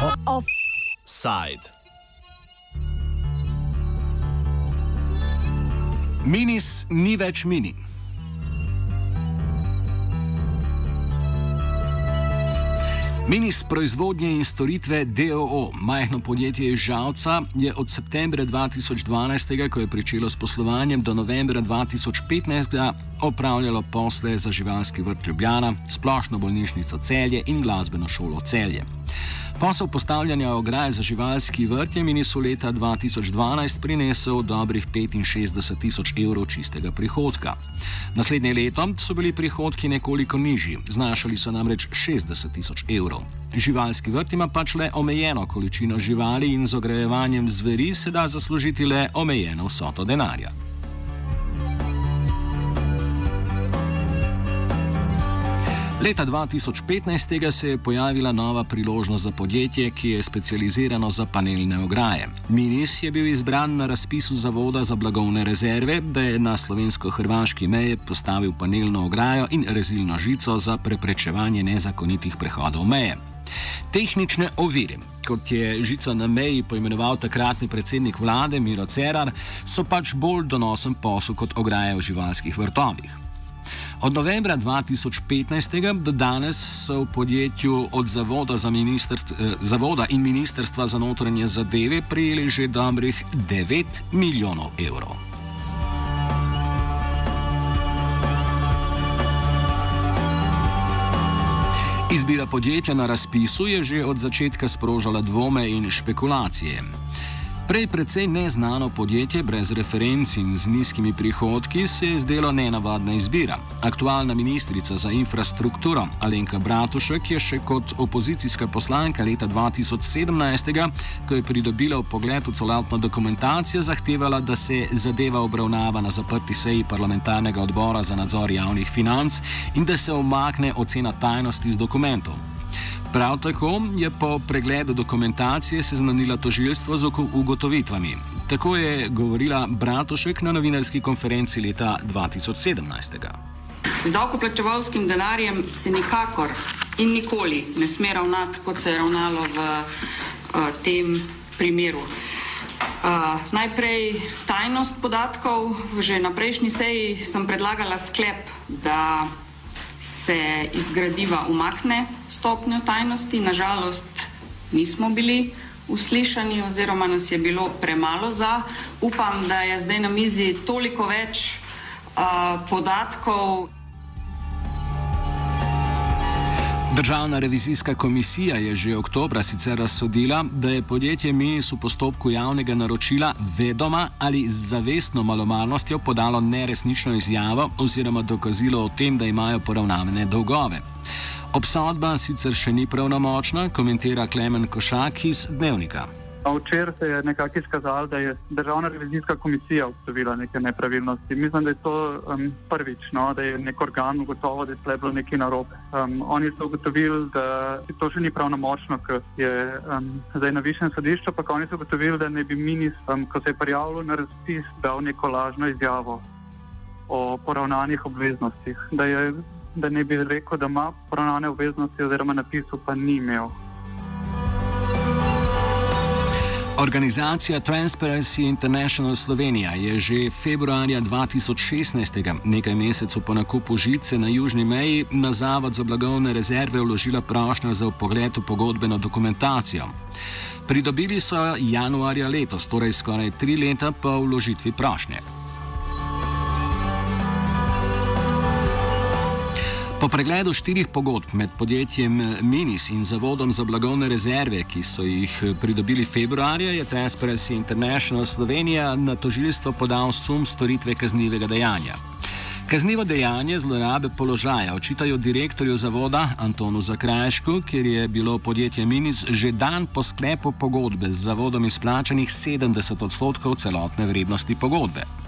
Offside. Minis ni več mini. Minis proizvodnje in storitve DOO, majhno podjetje iz Žalca, je od septembra 2012, ko je pričelo s poslovanjem, do novembra 2015 opravljalo posle za živalski vrt Ljubljana, splošno bolnišnico Celje in glasbeno šolo Celje. Posel postavljanja ograje za živalski vrt je Minisu leta 2012 prinesel dobrih 65 tisoč evrov čistega prihodka. Naslednje leto so bili prihodki nekoliko nižji, znašali so namreč 60 tisoč evrov. Živalski vrt ima pač le omejeno količino živali in z ogrejevanjem zveri se da zaslužiti le omejeno vsoto denarja. Leta 2015 se je pojavila nova priložnost za podjetje, ki je specializirano za panelne ograje. Minis je bil izbran na razpisu Zavoda za blagovne rezerve, da je na slovensko-hrvaški meji postavil panelno ograjo in rezilno žico za preprečevanje nezakonitih prehodov meje. Tehnične ovire, kot je žico na meji poimenoval takratni predsednik vlade Miro Cerar, so pač bolj donosen posel kot ograje v živalskih vrtovih. Od novembra 2015 do danes so v podjetju od Zavoda, eh, Zavoda in Ministrstva za notranje zadeve prijeli že dobrih 9 milijonov evrov. Izbira podjetja na razpisu je že od začetka sprožala dvome in špekulacije. Prej precej neznano podjetje brez referenc in z nizkimi prihodki se je zdelo nenavadna izbira. Aktualna ministrica za infrastrukturo Alenka Bratušek je še kot opozicijska poslanka leta 2017, ko je pridobila v pogled v celotno dokumentacijo, zahtevala, da se zadeva obravnava na zaprti seji parlamentarnega odbora za nadzor javnih financ in da se omakne ocena tajnosti iz dokumentov. Prav tako je po pregledu dokumentacije seznanila tožilstvo z ugotovitvami. Tako je govorila Bratošek na novinarski konferenci leta 2017. Z davkoplačevalskim denarjem se nikakor in nikoli ne sme ravnati, kot se je ravnalo v uh, tem primeru. Uh, najprej tajnost podatkov. Že na prejšnji seji sem predlagala sklep, da se iz gradiva umakne stopnjo tajnosti. Nažalost, nismo bili uslišani oziroma nas je bilo premalo za. Upam, da je zdaj na mizi toliko več uh, podatkov. Državna revizijska komisija je že oktobra sicer razsodila, da je podjetje Minis v postopku javnega naročila vedoma ali z zavestno malomarnostjo podalo neresnično izjavo oziroma dokazilo o tem, da imajo poravnavane dolgove. Obsodba sicer še ni pravnomočna, komentira Klemen Košak iz Dnevnika. Včeraj se je nekako izkazalo, da je državna revizijska komisija ugotovila neke nepravilnosti. Mislim, da je to um, prvič, no, da je nek organ ugotovil, da je tle bilo nekaj narobe. Um, oni so ugotovili, da to še ni pravnomočno, ker je um, zdaj na višjem sodišču, pa oni so ugotovili, da ne bi minis, um, ko se je prijavil na razpis, dal neko lažno izjavo o poravnanih obveznostih. Da, je, da ne bi rekel, da ima poravnane obveznosti, oziroma napisal, pa ni imel. Organizacija Transparency International Slovenija je že februarja 2016, nekaj mesecev po nakupu žice na južni meji, na Zavod za blagovne rezerve vložila prošnjo za upogled v pogodbeno dokumentacijo. Pridobili so januarja letos, torej skoraj tri leta po vložitvi prošnje. Po pregledu štirih pogodb med podjetjem Minis in Zavodom za blagovne rezerve, ki so jih pridobili februarja, je Transparency International Slovenija na tožilstvo podal sum storitve kaznivega dejanja. Kaznivo dejanje zlorabe položaja očitajo direktorju zavoda Antonu Zakrajšku, ker je bilo podjetje Minis že dan po sklepu pogodbe z zavodom izplačanih 70 odstotkov celotne vrednosti pogodbe.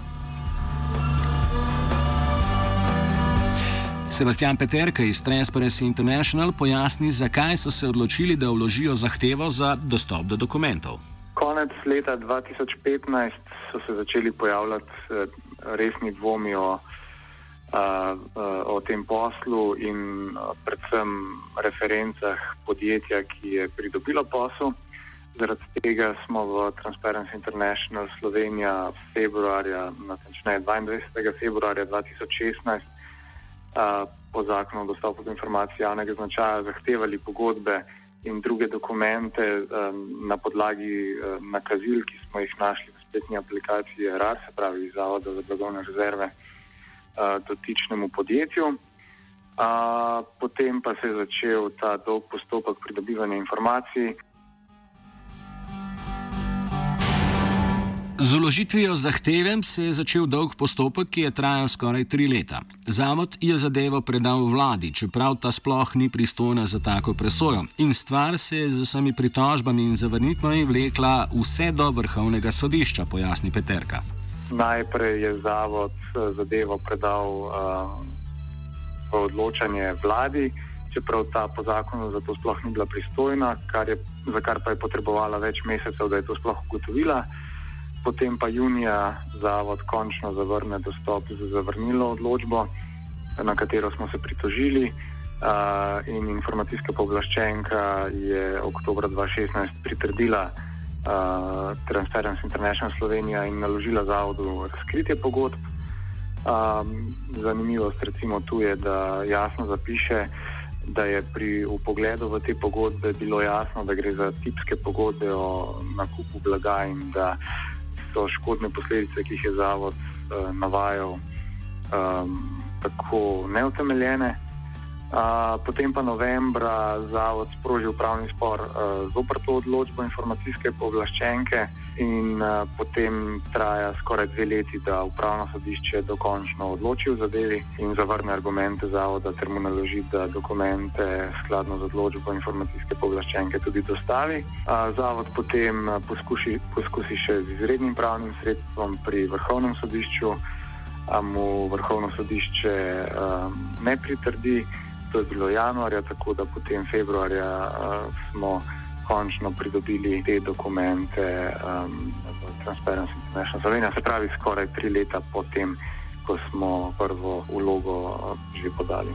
Sebastian Peterka iz Transparency International pojasni, zakaj so se odločili, da vložijo zahtevo za dostop do dokumentov. Konec leta 2015 so se začeli pojavljati eh, resni dvomi o o tem poslu in predvsem referencah podjetja, ki je pridobilo posel. Zaradi tega smo v Transparency International Slovenija februarja, natančneje 22. februarja 2016, po zakonu o dostopu do informacij javnega značaja zahtevali pogodbe in druge dokumente na podlagi nakazil, ki smo jih našli v spletni aplikaciji RAR, se pravi Zavoda za blagovne rezerve dotičnemu podjetju. Potem pa se je začel ta dolg postopek pridobivanja informacij. Z uložitvijo zahteve se je začel dolg postopek, ki je trajal skoraj tri leta. Zavod je zadevo predal vladi, čeprav ta sploh ni pristojna za tako presojo. In stvar se je z vsemi pritožbami in zavrnitvami vlekla vse do vrhovnega sodišča, pojasni Peterka. Najprej je zavod eh, zadevo predal uh, v odločanje vladi, čeprav ta po zakonu za to sploh ni bila pristojna, kar je, za kar pa je potrebovala več mesecev, da je to sploh ugotovila potem pa junija zavod končno zavrne dostop za zavrnilo odločbo, na katero smo se pritožili. Uh, in informacijska povlaščenka je oktober 2016 pritrdila uh, Transparency International Slovenija in naložila zavodu razkritje pogodb. Um, zanimivost recimo tu je, da jasno zapiše, da je pri pogledu v te pogodbe bilo jasno, da gre za tipske pogodbe o nakupu blaga in da so škodne posledice, ki jih je zavod uh, navajal, um, tako neutemeljene. Uh, potem pa novembra zavod sprožil upravni spor uh, zopr to odločbo informacijske povlaščenke in uh, potem traja skoraj dve leti, da upravno sodišče dokončno odloči v zadevi in zavrne argumente zavoda ter mu naloži, da dokumente skladno z odločbo informacijske povlaščenke tudi dostavi. Zavod potem poskuši, poskusi še z izrednim pravnim sredstvom pri vrhovnem sodišču, a mu vrhovno sodišče uh, ne pritrdi to je bilo januarja, tako da potem februarja uh, smo končno pridobili te dokumente um, v Transparency International Slovenija, se pravi skoraj tri leta potem, ko smo prvo vlogo uh, že podali.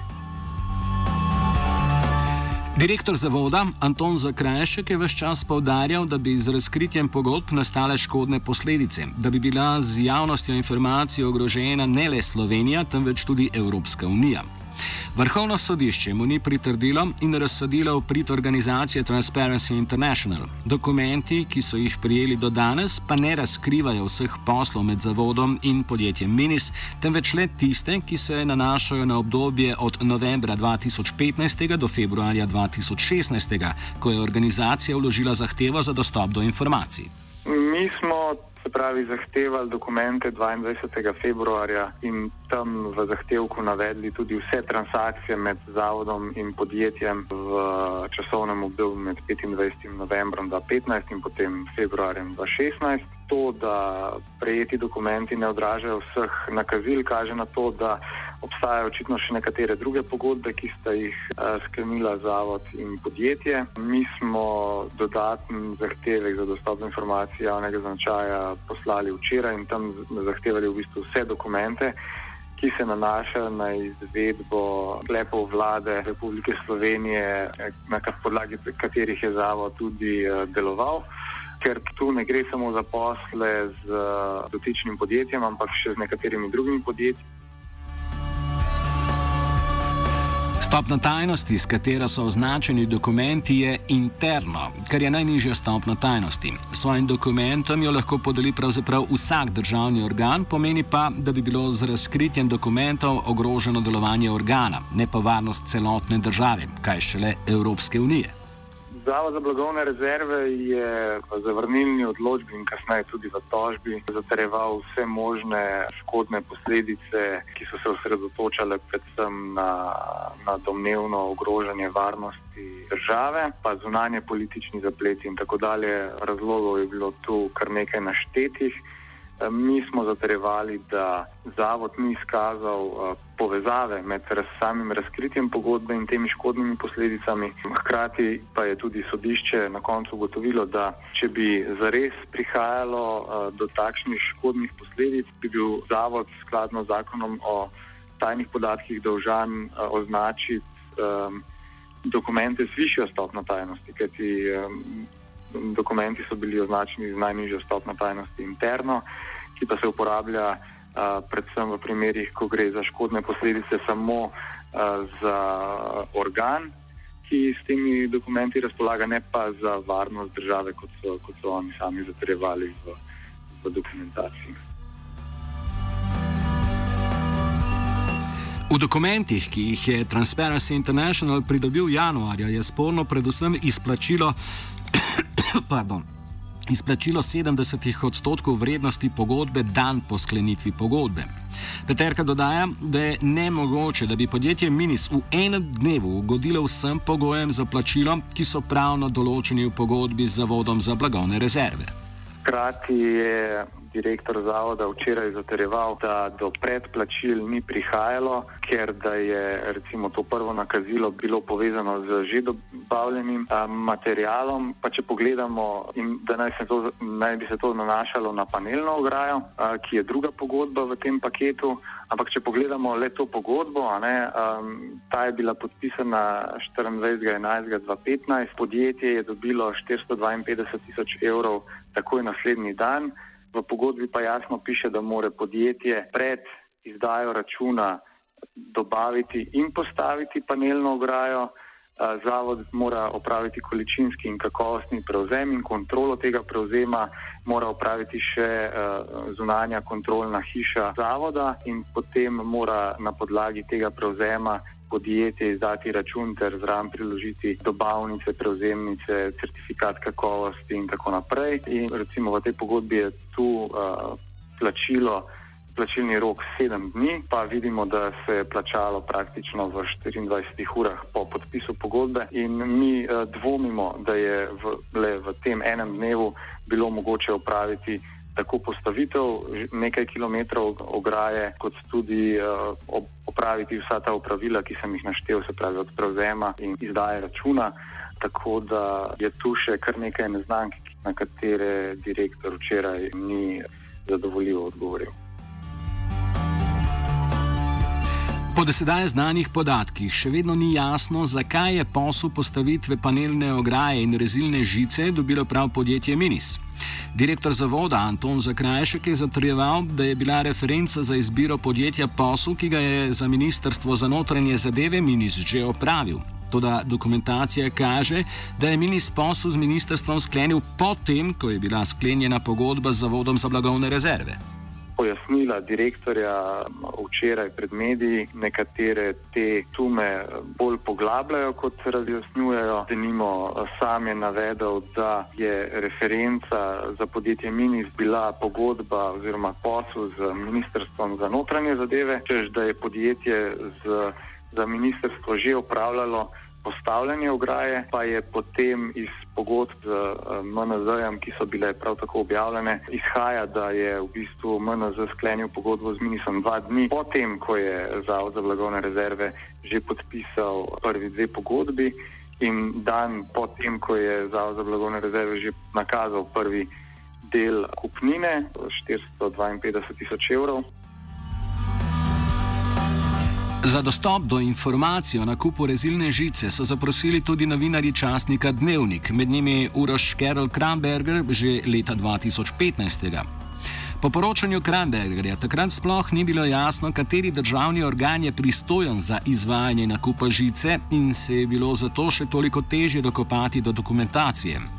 Direktor zavoda Anton Zakrajšek je vse čas povdarjal, da bi z razkritjem pogodb nastale škodne posledice, da bi bila z javnostjo informacij ogrožena ne le Slovenija, temveč tudi Evropska unija. Vrhovno sodišče mu ni pritrdilo in razsodilo v prid organizacije Transparency International. Dokumenti, ki so jih prijeli do danes, pa ne razkrivajo vseh poslov med zavodom in podjetjem Minis, temveč le tiste, ki se nanašajo na obdobje od novembra 2015 do februarja 2016, ko je organizacija vložila zahtevo za dostop do informacij. Mi smo se pravi, zahtevali dokumente 22. februarja in tam v zahtevku navedli tudi vse transakcije med zavodom in podjetjem v časovnem obdobju med 25. novembrom 2015 in potem februarjem 2016 to, da prejeti dokumenti ne odražajo vseh nakazil, kaže na to, da obstajajo očitno še nekatere druge pogodbe, ki sta jih uh, sklenila zavod in podjetje. Mi smo dodatni zahtevek za dostop do informacij javnega značaja poslali včeraj in tam zahtevali v bistvu vse dokumente. Ki se nanašajo na izvedbo sklepov vlade Republike Slovenije, na podlagi katerih je zavod tudi uh, deloval ker tu ne gre samo za posle z uh, dotičnim podjetjem, ampak še z nekaterimi drugimi podjetji. Stopna tajnosti, s katero so označeni dokumenti, je interno, kar je najnižja stopna tajnosti. Svojim dokumentom jo lahko podeli pravzaprav vsak državni organ, pomeni pa, da bi bilo z razkritjem dokumentov ogroženo delovanje organa, ne pa varnost celotne države, kaj šele Evropske unije. Zavod za blagovne rezerve je v zavrnilni odločbi in kasneje tudi v tožbi zatrjeval vse možne škodne posledice, ki so se osredotočale predvsem na, na domnevno ogrožanje varnosti države, pa zunanje politični zapleti in tako dalje. Razlogov je bilo tu kar nekaj naštetih. Mi smo zatrjevali, da zavod ni izkazal uh, povezave med raz, samim razkritjem pogodbe in temi škodnimi posledicami. Hkrati pa je tudi sodišče na koncu ugotovilo, da če bi zares prihajalo uh, do takšnih škodnih posledic, bi bil zavod skladno z zakonom o tajnih podatkih dolžan označiti um, dokumente z višjo stopno tajnosti, kajti um, dokumenti so bili označeni z najnižjo stopno tajnosti interno, ki pa se uporablja predvsem v primerih, ko gre za škodne posledice samo za organ, ki s temi dokumenti razpolaga, ne pa za varnost države, kot so, kot so oni sami zatrjevali v, v dokumentaciji. V dokumentih, ki jih je Transparency International pridobil januarja, je sporno predvsem izplačilo, pardon, izplačilo 70 odstotkov vrednosti pogodbe dan po sklenitvi pogodbe. Peterka dodaja, da je nemogoče, da bi podjetje Minis v enem dnevu ugodilo vsem pogojem za plačilo, ki so pravno določeni v pogodbi z Zavodom za blagovne rezerve. Hkrati je direktor zavoda včeraj zaterjeval, da do predplačil ni prihajalo, ker da je recimo to prvo nakazilo bilo povezano z že dobavljenim materialom. Pa če pogledamo, da naj, to, naj bi se to nanašalo na panelno ograjo, a, ki je druga pogodba v tem paketu, ampak če pogledamo le to pogodbo, ne, a, ta je bila podpisana 24.11.2015, podjetje je dobilo 452 tisoč evrov takoj naslednji dan. V pogodbi pa jasno piše, da more podjetje pred izdajo računa dobaviti in postaviti panelno ograjo. Zavod mora opraviti količinski in kakovostni prevzem in kontrolo tega prevzema mora opraviti še zunanja kontrolna hiša zavoda in potem mora na podlagi tega prevzema podjetje izdati račun ter zraven priložiti dobavnice, prevzemnice, certifikat kakovosti in tako naprej. In recimo v tej pogodbi je tu uh, plačilo, plačilni rok sedem dni, pa vidimo, da se je plačalo praktično v 24 urah po podpisu pogodbe in mi uh, dvomimo, da je v, le v tem enem dnevu bilo mogoče opraviti tako postavitev nekaj kilometrov ograje, kot tudi uh, opraviti vsa ta upravila, ki sem jih naštel, se pravi od prevzema in izdaje računa. Tako da je tu še kar nekaj neznank, na katere direktor včeraj ni zadovoljivo odgovoril. Po desedaj znanih podatkih še vedno ni jasno, zakaj je posel postavitve panelne ograje in rezilne žice dobilo prav podjetje Minis. Direktor zavoda Anton Zakrajšek je zatrjeval, da je bila referenca za izbiro podjetja posel, ki ga je za Ministrstvo za notranje zadeve Minis že opravil. Toda dokumentacija kaže, da je Minis posel z ministrstvom sklenil potem, ko je bila sklenjena pogodba z Zavodom za blagovne rezerve pojasnila direktorja včeraj pred mediji, nekatere te sume bolj poglabljajo, kot se razjasnjujejo. Denimo sam je navedel, da je referenca za podjetje Minis bila pogodba oziroma posel z Ministrstvom za notranje zadeve, čež da je podjetje z, za ministrstvo že upravljalo postavljanje ograje, pa je potem iz pogodb z eh, MNZ-jem, ki so bile prav tako objavljene, izhaja, da je v bistvu MNZ sklenil pogodbo z Minisom dva dni potem, ko je Zavod za blagovne rezerve že podpisal prvi dve pogodbi in dan potem, ko je Zavod za blagovne rezerve že nakazal prvi del kupnine, 452 tisoč evrov. Za dostop do informacij o nakupu rezilne žice so zaprosili tudi novinarji časnika Dnevnik, med njimi Uroš Kerl Kramberger že leta 2015. Po poročanju Krambergerja takrat sploh ni bilo jasno, kateri državni organ je pristojen za izvajanje nakupa žice in se je bilo zato še toliko težje dokopati do dokumentacije.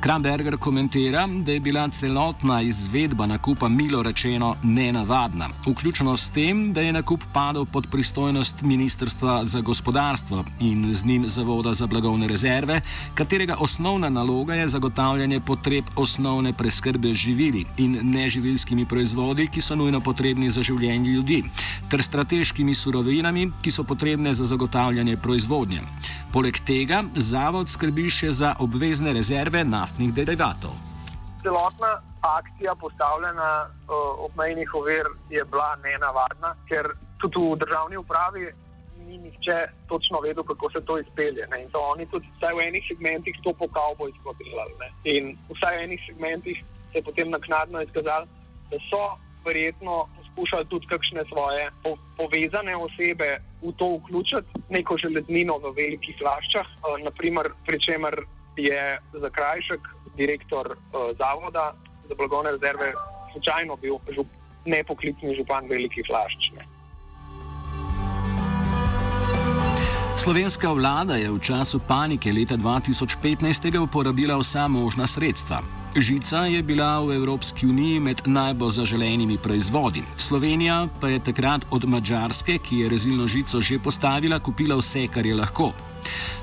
Kramberger komentira, da je bila celotna izvedba nakupa milo rečeno nenavadna, vključno s tem, da je nakup padel pod pristojnost Ministrstva za gospodarstvo in z njim Zavoda za blagovne rezerve, katerega osnovna naloga je zagotavljanje potreb osnovne preskrbe živili in neživilskimi proizvodi, ki so nujno potrebni za življenje ljudi, ter strateškimi surovinami, ki so potrebne za zagotavljanje proizvodnje. Poleg tega zavod skrbi še za obvezne rezerve naftnih derivatov. Celotna akcija postavljena uh, ob mejnih ovir je bila nenavadna, ker tudi v državni upravi ni nihče točno vedel, kako se to izpelje. Ne? In to oni tudi vsaj v enih segmentih to po kavbojsko delali. In vsaj v enih segmentih se je potem naknadno izkazalo, da so verjetno skušali tudi kakšne svoje po, povezane osebe v to vključiti, neko železmino v velikih laščah, uh, naprimer, pri čemer je za krajšek direktor uh, zavoda za blagovne rezerve slučajno bil žup, nepoklicni župan velikih lašč. Ne. Slovenska vlada je v času panike leta 2015 uporabila vsa možna sredstva. Žica je bila v Evropski uniji med najbolj zaželenimi proizvodi. Slovenija pa je takrat od Mačarske, ki je rezilno žico že postavila, kupila vse, kar je lahko.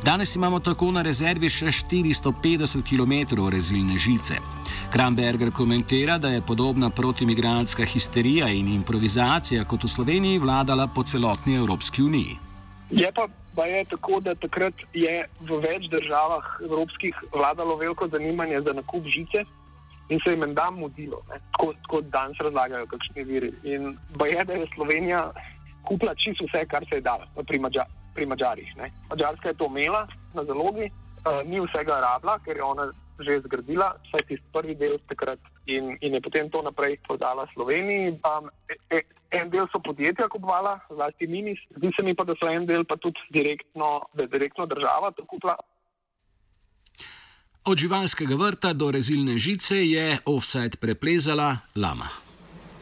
Danes imamo tako na rezervi še 450 km rezilne žice. Kramberger komentira, da je podobna protimigrantska histerija in improvizacija kot v Sloveniji vladala po celotni Evropski uniji. Je pa, pa je tako, da takrat je v več državah evropskih vladalo veliko zanimanje za nakup žice in se je menda mudilo, tako danes razlagajo kakšni viri. In pa je, da je Slovenija kupila čisto vse, kar se je dalo pri, Mađa, pri Mađarih. Ne. Mađarska je to imela na zalogi, uh, ni vsega rabila, ker je ona že zgradila, vsaj tisti prvi del takrat in, in je potem to naprej prodala Sloveniji. Um, e, e, en del so podjetja kupovala, zlasti Minis, zdi se mi pa, da so en del pa tudi direktno, da je direktno država to kupila. Od živalskega vrta do rezilne žice je offset preplezala lama.